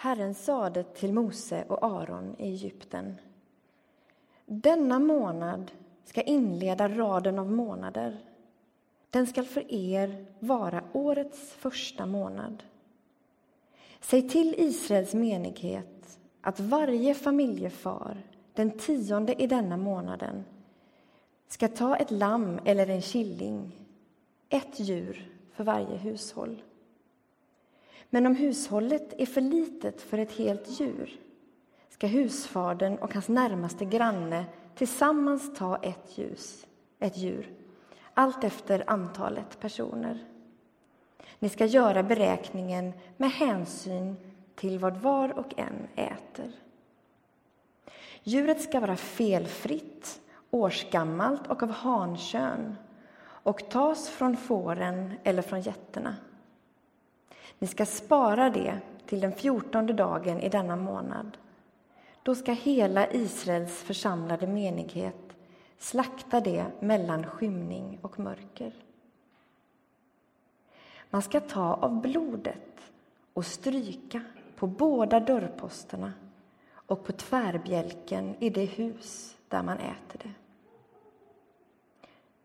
Herren sade till Mose och Aron i Egypten. Denna månad ska inleda raden av månader. Den skall för er vara årets första månad. Säg till Israels menighet att varje familjefar den tionde i denna månaden ska ta ett lamm eller en killing, ett djur för varje hushåll. Men om hushållet är för litet för ett helt djur ska husfadern och hans närmaste granne tillsammans ta ett, ljus, ett djur, allt efter antalet personer. Ni ska göra beräkningen med hänsyn till vad var och en äter. Djuret ska vara felfritt, årsgammalt och av hankön och tas från fåren eller från getterna. Ni ska spara det till den fjortonde dagen i denna månad. Då ska hela Israels församlade menighet slakta det mellan skymning och mörker. Man ska ta av blodet och stryka på båda dörrposterna och på tvärbjälken i det hus där man äter det.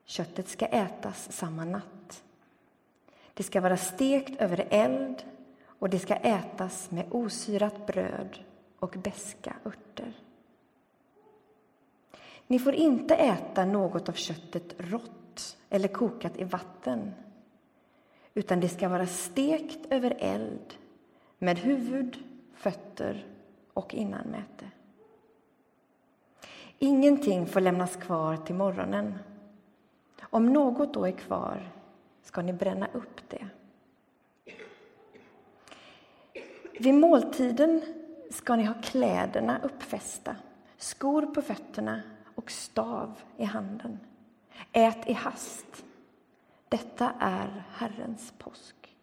Köttet ska ätas samma natt. Det ska vara stekt över eld och det ska ätas med osyrat bröd och beska örter. Ni får inte äta något av köttet rått eller kokat i vatten utan det ska vara stekt över eld med huvud, fötter och innanmäte. Ingenting får lämnas kvar till morgonen. Om något då är kvar ska ni bränna upp det. Vid måltiden ska ni ha kläderna uppfästa, skor på fötterna och stav i handen. Ät i hast. Detta är Herrens påsk.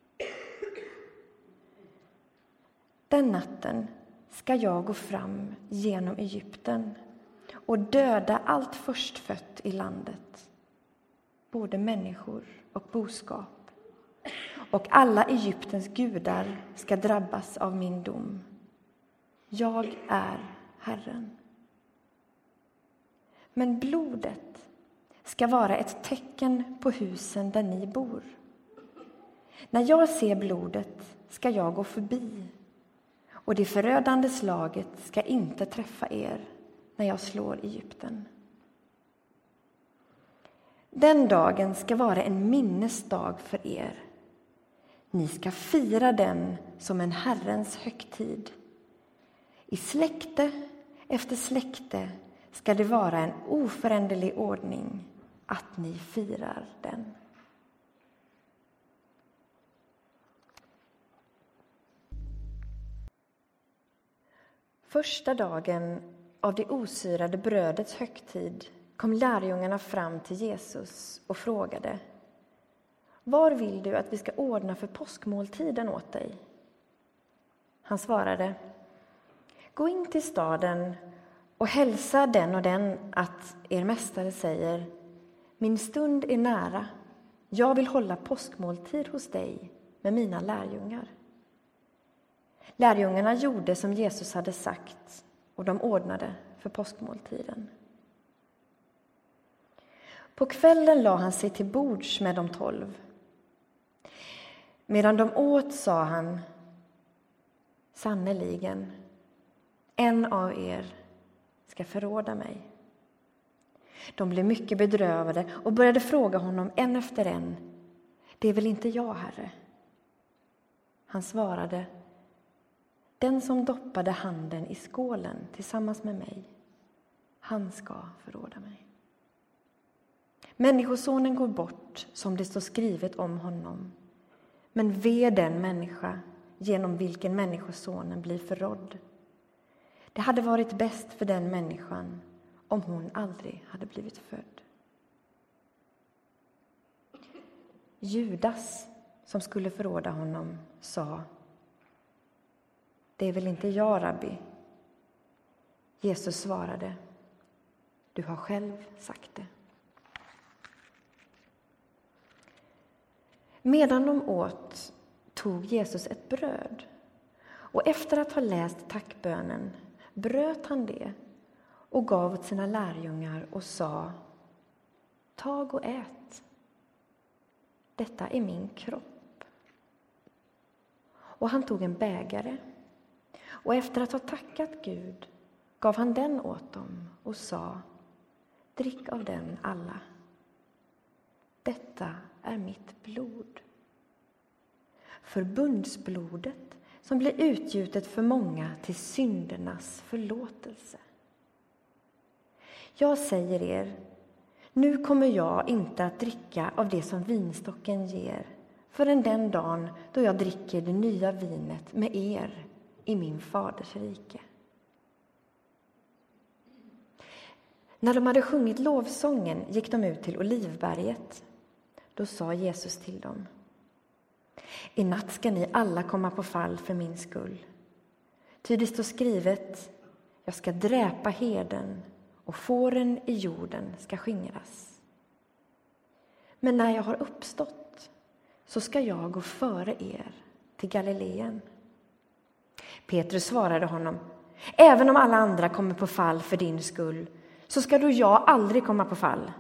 Den natten ska jag gå fram genom Egypten och döda allt förstfött i landet, både människor och boskap. Och alla Egyptens gudar ska drabbas av min dom. Jag är Herren. Men blodet ska vara ett tecken på husen där ni bor. När jag ser blodet ska jag gå förbi och det förödande slaget ska inte träffa er när jag slår Egypten. Den dagen ska vara en minnesdag för er. Ni ska fira den som en Herrens högtid. I släkte efter släkte ska det vara en oföränderlig ordning att ni firar den. Första dagen av det osyrade brödets högtid kom lärjungarna fram till Jesus och frågade Var vill du att vi ska ordna för påskmåltiden åt dig? Han svarade Gå in till staden och hälsa den och den att er mästare säger Min stund är nära, jag vill hålla påskmåltid hos dig med mina lärjungar. Lärjungarna gjorde som Jesus hade sagt och de ordnade för påskmåltiden. På kvällen la han sig till bords med de tolv. Medan de åt sa han Sannerligen, en av er ska förråda mig. De blev mycket bedrövade och började fråga honom en efter en. Det är väl inte jag, Herre? Han svarade den som doppade handen i skålen tillsammans med mig, han ska förråda mig. Människosonen går bort som det står skrivet om honom. Men ve den människa genom vilken Människosonen blir förrådd. Det hade varit bäst för den människan om hon aldrig hade blivit född. Judas, som skulle förråda honom, sa Det är väl inte jag, rabbi? Jesus svarade Du har själv sagt det. Medan de åt tog Jesus ett bröd och efter att ha läst tackbönen bröt han det och gav åt sina lärjungar och sa Tag och ät. Detta är min kropp. Och han tog en bägare och efter att ha tackat Gud gav han den åt dem och sa Drick av den alla. Detta är mitt blod. Förbundsblodet som blir utgjutet för många till syndernas förlåtelse. Jag säger er, nu kommer jag inte att dricka av det som vinstocken ger förrän den dagen då jag dricker det nya vinet med er i min faders rike. När de hade sjungit lovsången gick de ut till Olivberget. Då sa Jesus till dem. I natt ska ni alla komma på fall för min skull. Ty det står skrivet, jag ska dräpa heden och fåren i jorden ska skingras. Men när jag har uppstått så ska jag gå före er till Galileen. Petrus svarade honom, även om alla andra kommer på fall för din skull så ska då jag aldrig komma på fall.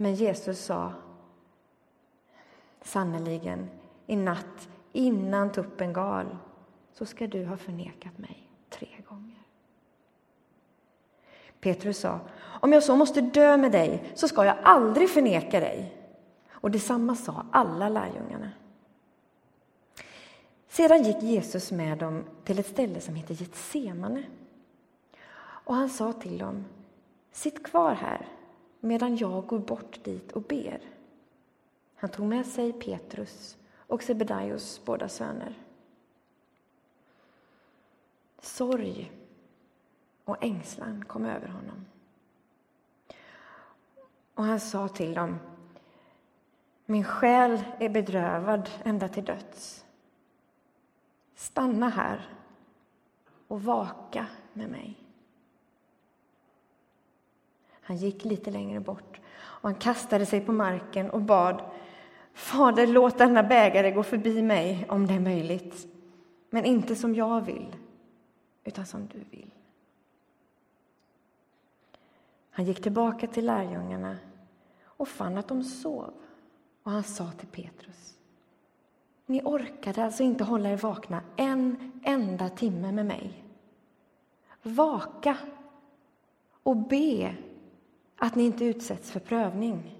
Men Jesus sa sannerligen, i natt innan tuppen gal så ska du ha förnekat mig tre gånger. Petrus sa, om jag så måste dö med dig så ska jag aldrig förneka dig. Och detsamma sa alla lärjungarna. Sedan gick Jesus med dem till ett ställe som heter Getsemane. Och han sa till dem, sitt kvar här medan jag går bort dit och ber. Han tog med sig Petrus och Sebedaios båda söner. Sorg och ängslan kom över honom. Och han sa till dem, min själ är bedrövad ända till döds. Stanna här och vaka med mig. Han gick lite längre bort och han kastade sig på marken och bad Fader, låt denna bägare gå förbi mig om det är möjligt. Men inte som jag vill, utan som du vill. Han gick tillbaka till lärjungarna och fann att de sov. Och han sa till Petrus. Ni orkade alltså inte hålla er vakna en enda timme med mig. Vaka och be att ni inte utsätts för prövning.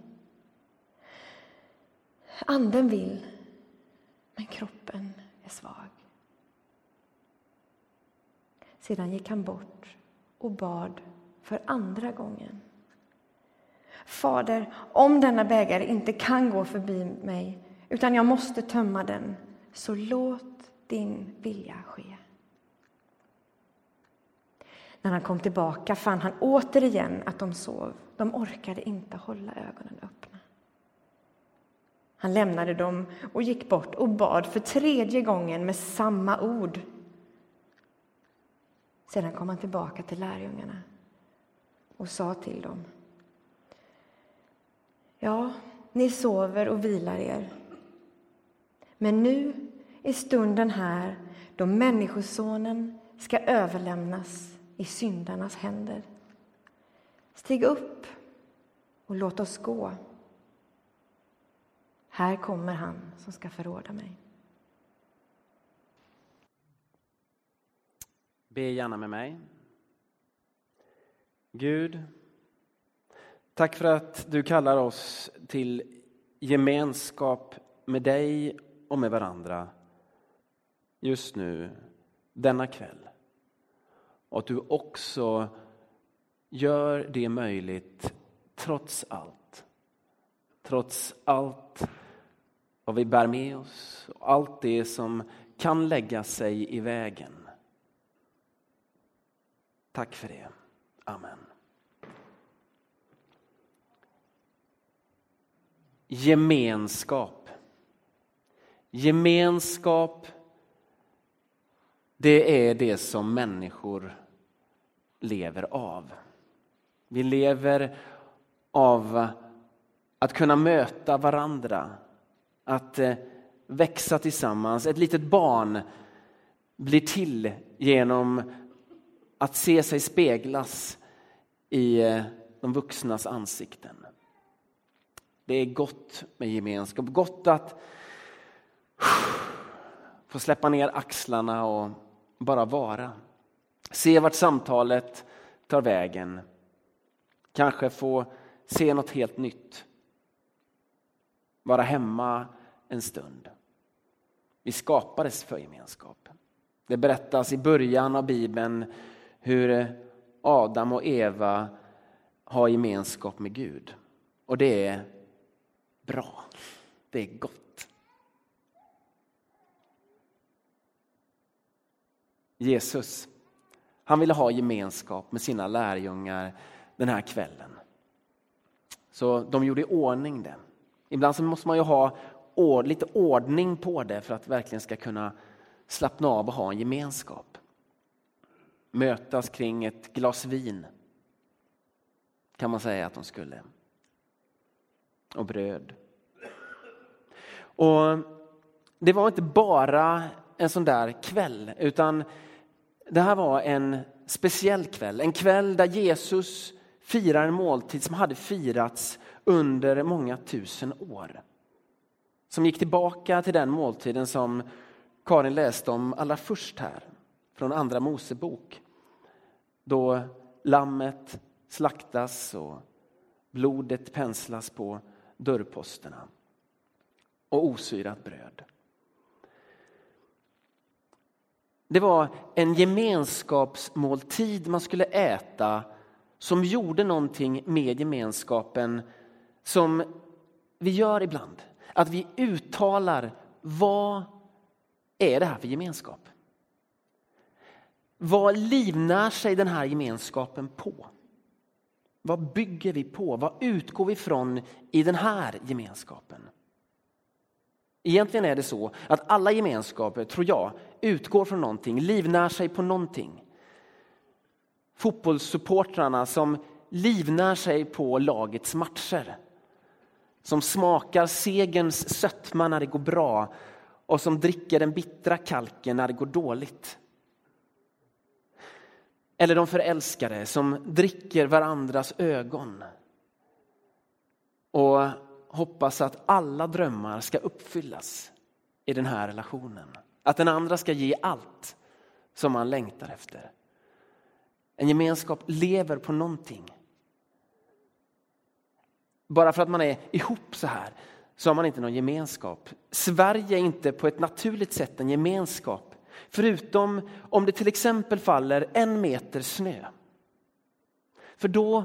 Anden vill, men kroppen är svag. Sedan gick han bort och bad för andra gången. Fader, om denna bägare inte kan gå förbi mig utan jag måste tömma den, så låt din vilja ske. När han kom tillbaka fann han återigen att de sov. De orkade inte hålla ögonen öppna. Han lämnade dem och gick bort och bad för tredje gången med samma ord. Sedan kom han tillbaka till lärjungarna och sa till dem. Ja, ni sover och vilar er. Men nu är stunden här då Människosonen ska överlämnas i syndarnas händer. Stig upp och låt oss gå. Här kommer han som ska förråda mig. Be gärna med mig. Gud, tack för att du kallar oss till gemenskap med dig och med varandra just nu, denna kväll. Och att du också gör det möjligt trots allt. Trots allt vad vi bär med oss och allt det som kan lägga sig i vägen. Tack för det. Amen. Gemenskap. Gemenskap, det är det som människor lever av. Vi lever av att kunna möta varandra, att eh, växa tillsammans. Ett litet barn blir till genom att se sig speglas i eh, de vuxnas ansikten. Det är gott med gemenskap, gott att få släppa ner axlarna och bara vara. Se vart samtalet tar vägen. Kanske få se något helt nytt. Vara hemma en stund. Vi skapades för gemenskap. Det berättas i början av Bibeln hur Adam och Eva har gemenskap med Gud. Och det är bra. Det är gott. Jesus, han ville ha gemenskap med sina lärjungar den här kvällen. Så de gjorde i ordning det. Ibland så måste man ju ha lite ordning på det för att verkligen ska kunna slappna av och ha en gemenskap. Mötas kring ett glas vin kan man säga att de skulle. Och bröd. Och Det var inte bara en sån där kväll, utan det här var en speciell kväll. En kväll där Jesus firar en måltid som hade firats under många tusen år. Som gick tillbaka till den måltiden som Karin läste om allra först här, från Andra Mosebok. Då lammet slaktas och blodet penslas på dörrposterna och osyrat bröd. Det var en gemenskapsmåltid man skulle äta som gjorde någonting med gemenskapen som vi gör ibland. Att vi uttalar vad är det här för gemenskap? Vad livnär sig den här gemenskapen på? Vad bygger vi på? Vad utgår vi från i den här gemenskapen? Egentligen är det så att alla gemenskaper, tror jag, utgår från någonting, livnär sig på någonting. Fotbollssupportrarna som livnär sig på lagets matcher. Som smakar segerns sötma när det går bra och som dricker den bittra kalken när det går dåligt. Eller de förälskade som dricker varandras ögon och hoppas att alla drömmar ska uppfyllas i den här relationen. Att den andra ska ge allt som man längtar efter. En gemenskap lever på någonting. Bara för att man är ihop så här så har man inte någon gemenskap. Sverige är inte på ett naturligt sätt en gemenskap. Förutom om det till exempel faller en meter snö. För då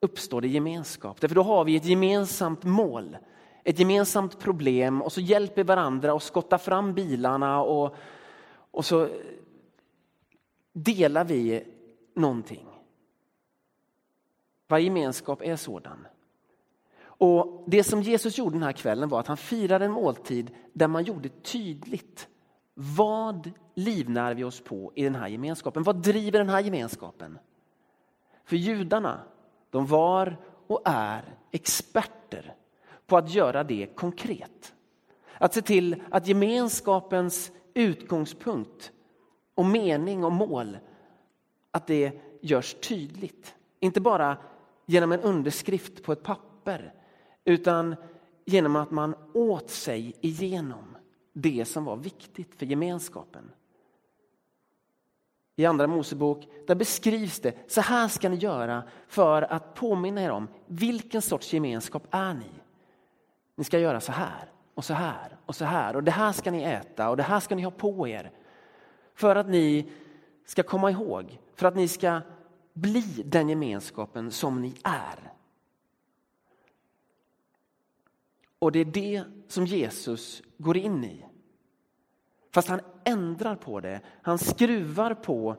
uppstår det gemenskap. Därför då har vi ett gemensamt mål, ett gemensamt problem och så hjälper varandra att skotta fram bilarna och, och så delar vi någonting. Varje gemenskap är sådan. Och Det som Jesus gjorde den här kvällen var att han firade en måltid där man gjorde tydligt vad livnär vi oss på i den här gemenskapen? Vad driver den här gemenskapen? För judarna, de var och är experter på att göra det konkret. Att se till att gemenskapens utgångspunkt och mening och mål, att det görs tydligt. Inte bara genom en underskrift på ett papper utan genom att man åt sig igenom det som var viktigt för gemenskapen. I Andra Mosebok där beskrivs det, så här ska ni göra för att påminna er om vilken sorts gemenskap är ni. Ni ska göra så här och så här och så här och det här ska ni äta och det här ska ni ha på er. För att ni ska komma ihåg, för att ni ska bli den gemenskapen som ni är. Och det är det som Jesus går in i. Fast han ändrar på det. Han skruvar på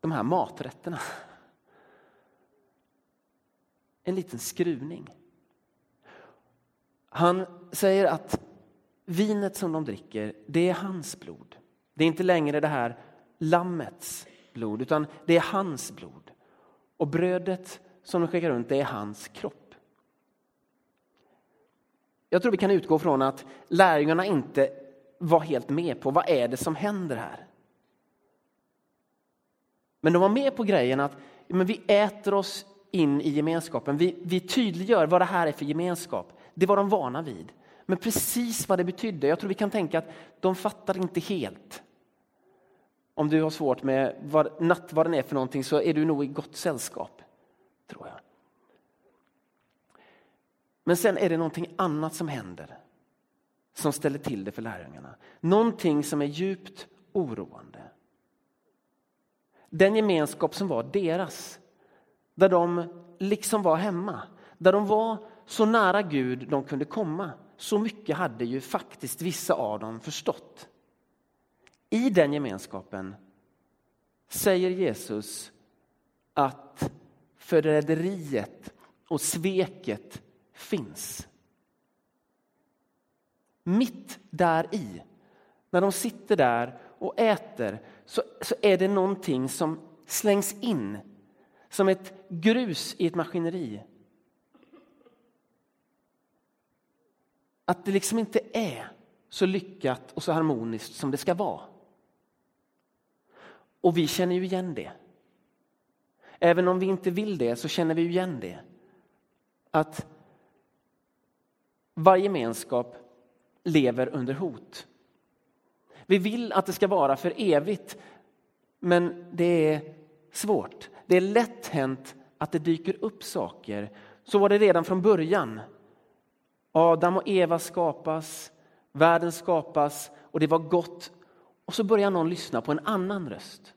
de här maträtterna. En liten skruvning. Han säger att vinet som de dricker, det är hans blod. Det är inte längre det här lammets blod, utan det är hans blod. Och brödet som de skickar runt, det är hans kropp. Jag tror vi kan utgå från att lärjungarna inte var helt med på. Vad är det som händer här? Men de var med på grejen att men vi äter oss in i gemenskapen. Vi, vi tydliggör vad det här är för gemenskap. Det var de vana vid. Men precis vad det betydde, jag tror vi kan tänka att de fattar inte helt. Om du har svårt med vad nattvarden är för någonting så är du nog i gott sällskap, tror jag. Men sen är det någonting annat som händer som ställer till det för lärjungarna. Någonting som är djupt oroande. Den gemenskap som var deras, där de liksom var hemma, där de var så nära Gud de kunde komma. Så mycket hade ju faktiskt vissa av dem förstått. I den gemenskapen säger Jesus att förräderiet och sveket finns. Mitt där i, när de sitter där och äter, så, så är det någonting som slängs in som ett grus i ett maskineri. Att det liksom inte är så lyckat och så harmoniskt som det ska vara. Och vi känner ju igen det. Även om vi inte vill det så känner vi igen det. Att varje gemenskap lever under hot. Vi vill att det ska vara för evigt, men det är svårt. Det är lätt hänt att det dyker upp saker. Så var det redan från början. Adam och Eva skapas, världen skapas och det var gott. Och så börjar någon lyssna på en annan röst.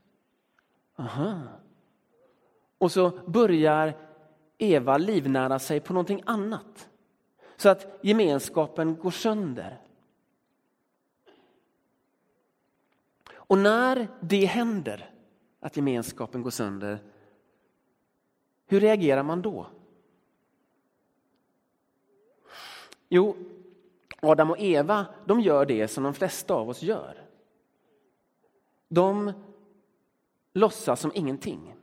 Aha. Och så börjar Eva livnära sig på någonting annat. Så att gemenskapen går sönder. Och när det händer, att gemenskapen går sönder, hur reagerar man då? Jo, Adam och Eva de gör det som de flesta av oss gör. De låtsas som ingenting.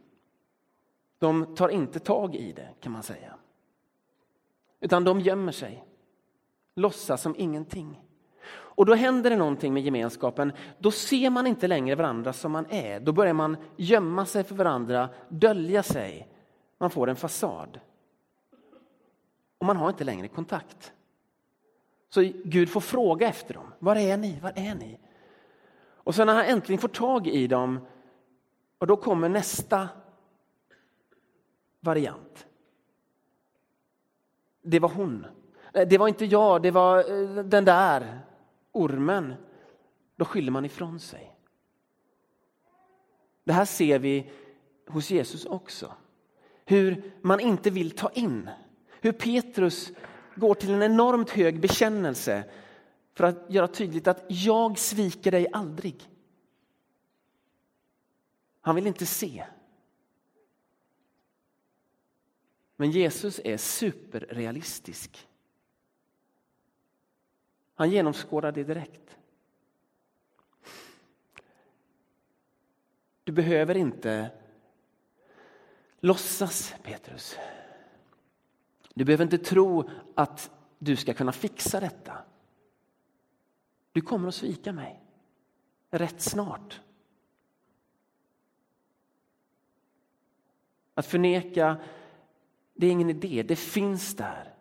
De tar inte tag i det, kan man säga. Utan de gömmer sig, låtsas som ingenting. Och då händer det någonting med gemenskapen. Då ser man inte längre varandra som man är. Då börjar man gömma sig för varandra, dölja sig. Man får en fasad. Och man har inte längre kontakt. Så Gud får fråga efter dem. Var är ni? Var är ni? Och sen när han äntligen får tag i dem, och då kommer nästa variant. Det var hon. Det var inte jag, det var eh, den där ormen. Då skyller man ifrån sig. Det här ser vi hos Jesus också. Hur man inte vill ta in. Hur Petrus går till en enormt hög bekännelse för att göra tydligt att jag sviker dig aldrig. Han vill inte se. Men Jesus är superrealistisk. Han genomskådar det direkt. Du behöver inte låtsas, Petrus. Du behöver inte tro att du ska kunna fixa detta. Du kommer att svika mig rätt snart. Att förneka, det är ingen idé. Det finns där.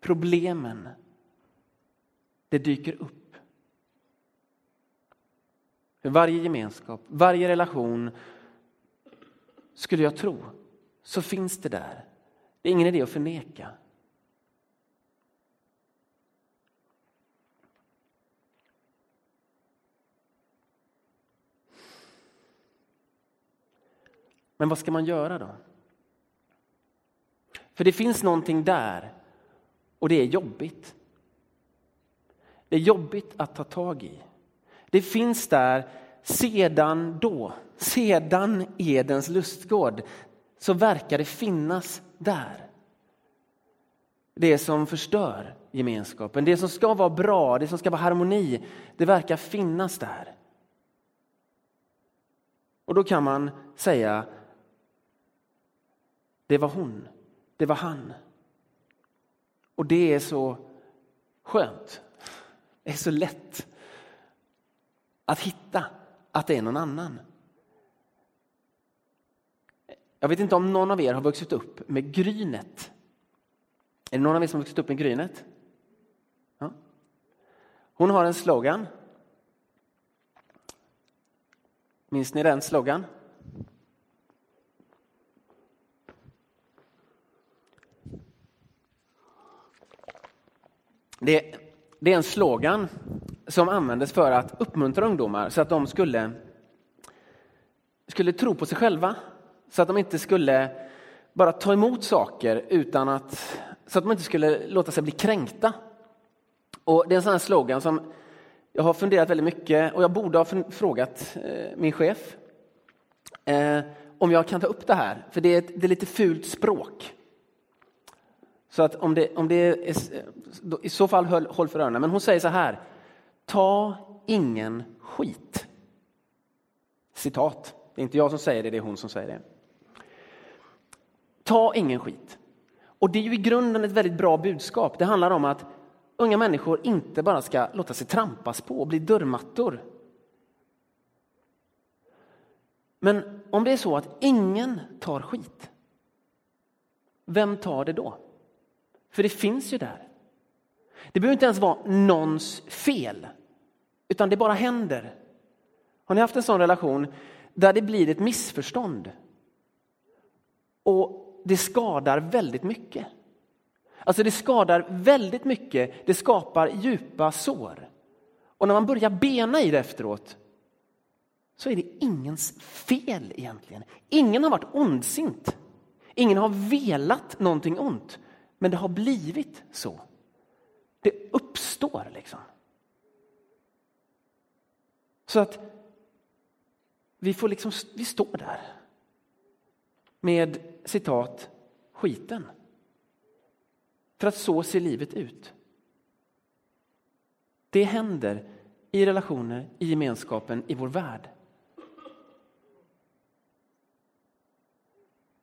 Problemen, det dyker upp. För varje gemenskap, varje relation, skulle jag tro, så finns det där. Det är ingen idé att förneka. Men vad ska man göra då? För det finns någonting där och det är jobbigt. Det är jobbigt att ta tag i. Det finns där sedan då, sedan Edens lustgård, så verkar det finnas där. Det som förstör gemenskapen, det som ska vara bra, det som ska vara harmoni, det verkar finnas där. Och då kan man säga, det var hon, det var han. Och det är så skönt, det är så lätt. att hitta att det är någon annan. Jag vet inte om någon av er har vuxit upp med Grynet. Är det någon av er som har vuxit upp med Grynet? Ja. Hon har en slogan. Minns ni den slogan? Det, det är en slogan som användes för att uppmuntra ungdomar så att de skulle, skulle tro på sig själva. Så att de inte skulle bara ta emot saker utan att, så att de inte skulle låta sig bli kränkta. Och det är en sån här slogan som jag har funderat väldigt mycket och jag borde ha frågat eh, min chef eh, om jag kan ta upp det här, för det är, ett, det är lite fult språk. Så att om det, om det är, i så fall håll, håll för öronen. Men hon säger så här, ta ingen skit. Citat. Det är inte jag som säger det, det är hon som säger det. Ta ingen skit. Och det är ju i grunden ett väldigt bra budskap. Det handlar om att unga människor inte bara ska låta sig trampas på och bli dörrmattor. Men om det är så att ingen tar skit, vem tar det då? För det finns ju där. Det behöver inte ens vara någons fel, utan det bara händer. Har ni haft en sån relation där det blir ett missförstånd och det skadar väldigt mycket? Alltså det skadar väldigt mycket, det skapar djupa sår. Och när man börjar bena i det efteråt så är det ingens fel egentligen. Ingen har varit ondsint. Ingen har velat någonting ont. Men det har blivit så. Det uppstår liksom. Så att vi får liksom, vi står där med citat skiten. För att så ser livet ut. Det händer i relationer, i gemenskapen, i vår värld.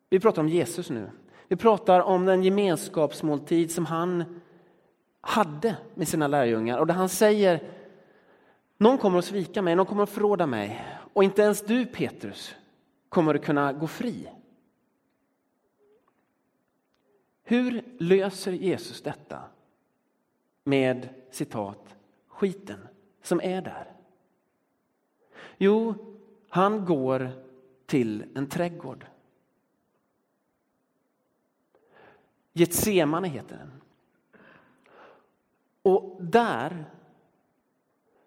Vi pratar om Jesus nu. Vi pratar om den gemenskapsmåltid som han hade med sina lärjungar och där han säger någon kommer att svika mig, någon kommer att förråda mig och inte ens du Petrus kommer att kunna gå fri. Hur löser Jesus detta med citat skiten som är där? Jo, han går till en trädgård. Getsemane heter den. Och där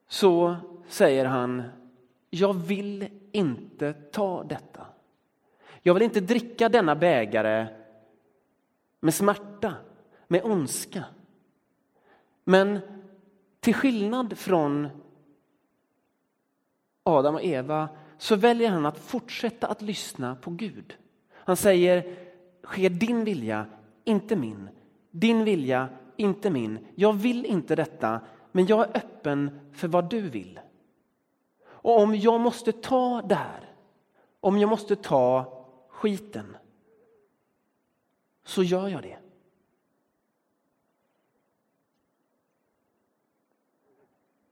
så säger han, jag vill inte ta detta. Jag vill inte dricka denna bägare med smärta, med ondska. Men till skillnad från Adam och Eva så väljer han att fortsätta att lyssna på Gud. Han säger, sker din vilja, inte min. Din vilja, inte min. Jag vill inte detta, men jag är öppen för vad du vill. Och om jag måste ta det här, om jag måste ta skiten, så gör jag det.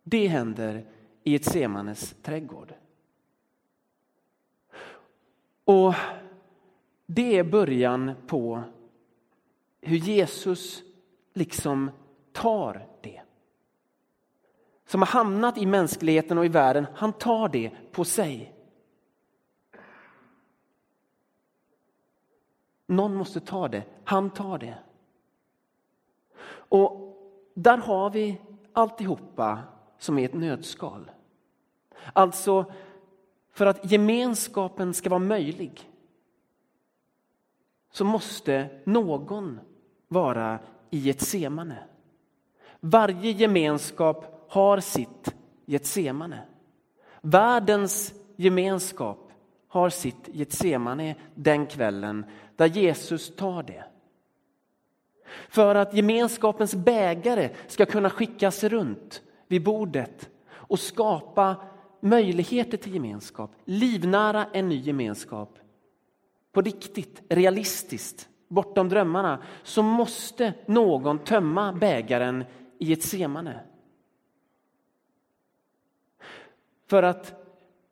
Det händer i ett Semanes trädgård. Och det är början på hur Jesus liksom tar det. Som har hamnat i mänskligheten och i världen, han tar det på sig. Någon måste ta det, han tar det. Och där har vi alltihopa som är ett nödskal. Alltså, för att gemenskapen ska vara möjlig så måste någon vara i ett semane. Varje gemenskap har sitt Getsemane. Världens gemenskap har sitt Getsemane den kvällen där Jesus tar det. För att gemenskapens bägare ska kunna skickas runt vid bordet och skapa möjligheter till gemenskap, livnära en ny gemenskap på riktigt, realistiskt bortom drömmarna, så måste någon tömma bägaren i ett semane. för att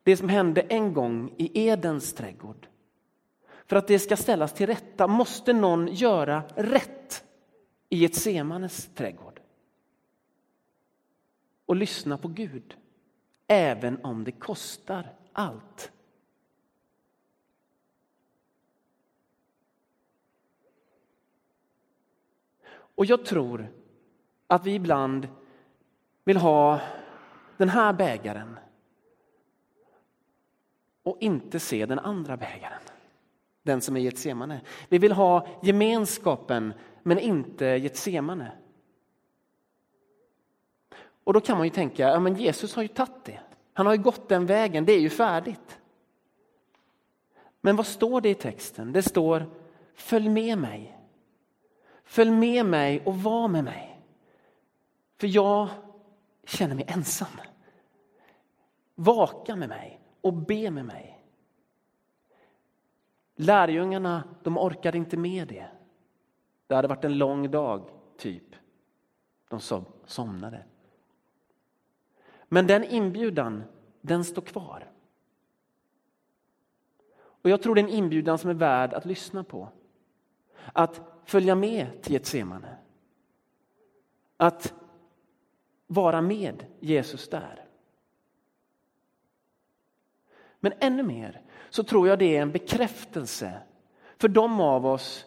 det som hände en gång i Edens trädgård, för att det ska ställas till rätta måste någon göra rätt i ett semanes trädgård. Och lyssna på Gud, även om det kostar allt. Och jag tror att vi ibland vill ha den här bägaren och inte se den andra bägaren. Den som är Getsemane. Vi vill ha gemenskapen men inte Getsemane. Och då kan man ju tänka, ja men Jesus har ju tagit det. Han har ju gått den vägen, det är ju färdigt. Men vad står det i texten? Det står, följ med mig. Följ med mig och var med mig. För jag känner mig ensam. Vaka med mig och be med mig. Lärjungarna de orkade inte med det. Det hade varit en lång dag, typ. De somnade. Men den inbjudan, den står kvar. Och jag tror det är en inbjudan som är värd att lyssna på. Att följa med till Getsemane. Att vara med Jesus där. Men ännu mer så tror jag det är en bekräftelse för de av oss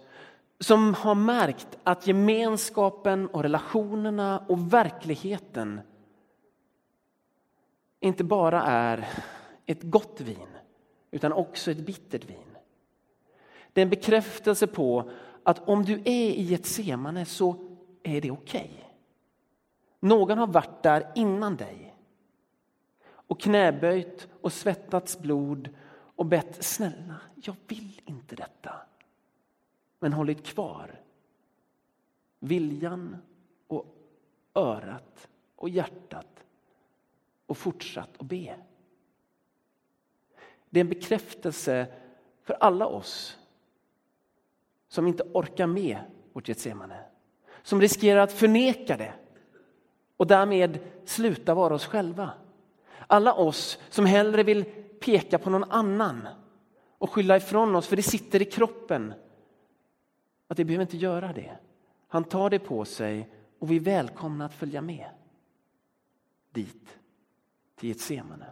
som har märkt att gemenskapen och relationerna och verkligheten inte bara är ett gott vin utan också ett bittert vin. Det är en bekräftelse på att om du är i ett semane så är det okej. Okay. Någon har varit där innan dig och knäböjt och svettats blod och bett snälla, jag vill inte detta. Men hållit kvar viljan och örat och hjärtat och fortsatt att be. Det är en bekräftelse för alla oss som inte orkar med vårt Getsemane. Som riskerar att förneka det och därmed sluta vara oss själva. Alla oss som hellre vill peka på någon annan och skylla ifrån oss för det sitter i kroppen. Att vi behöver inte göra det. Han tar det på sig och vi är välkomna att följa med dit, till Getsemane.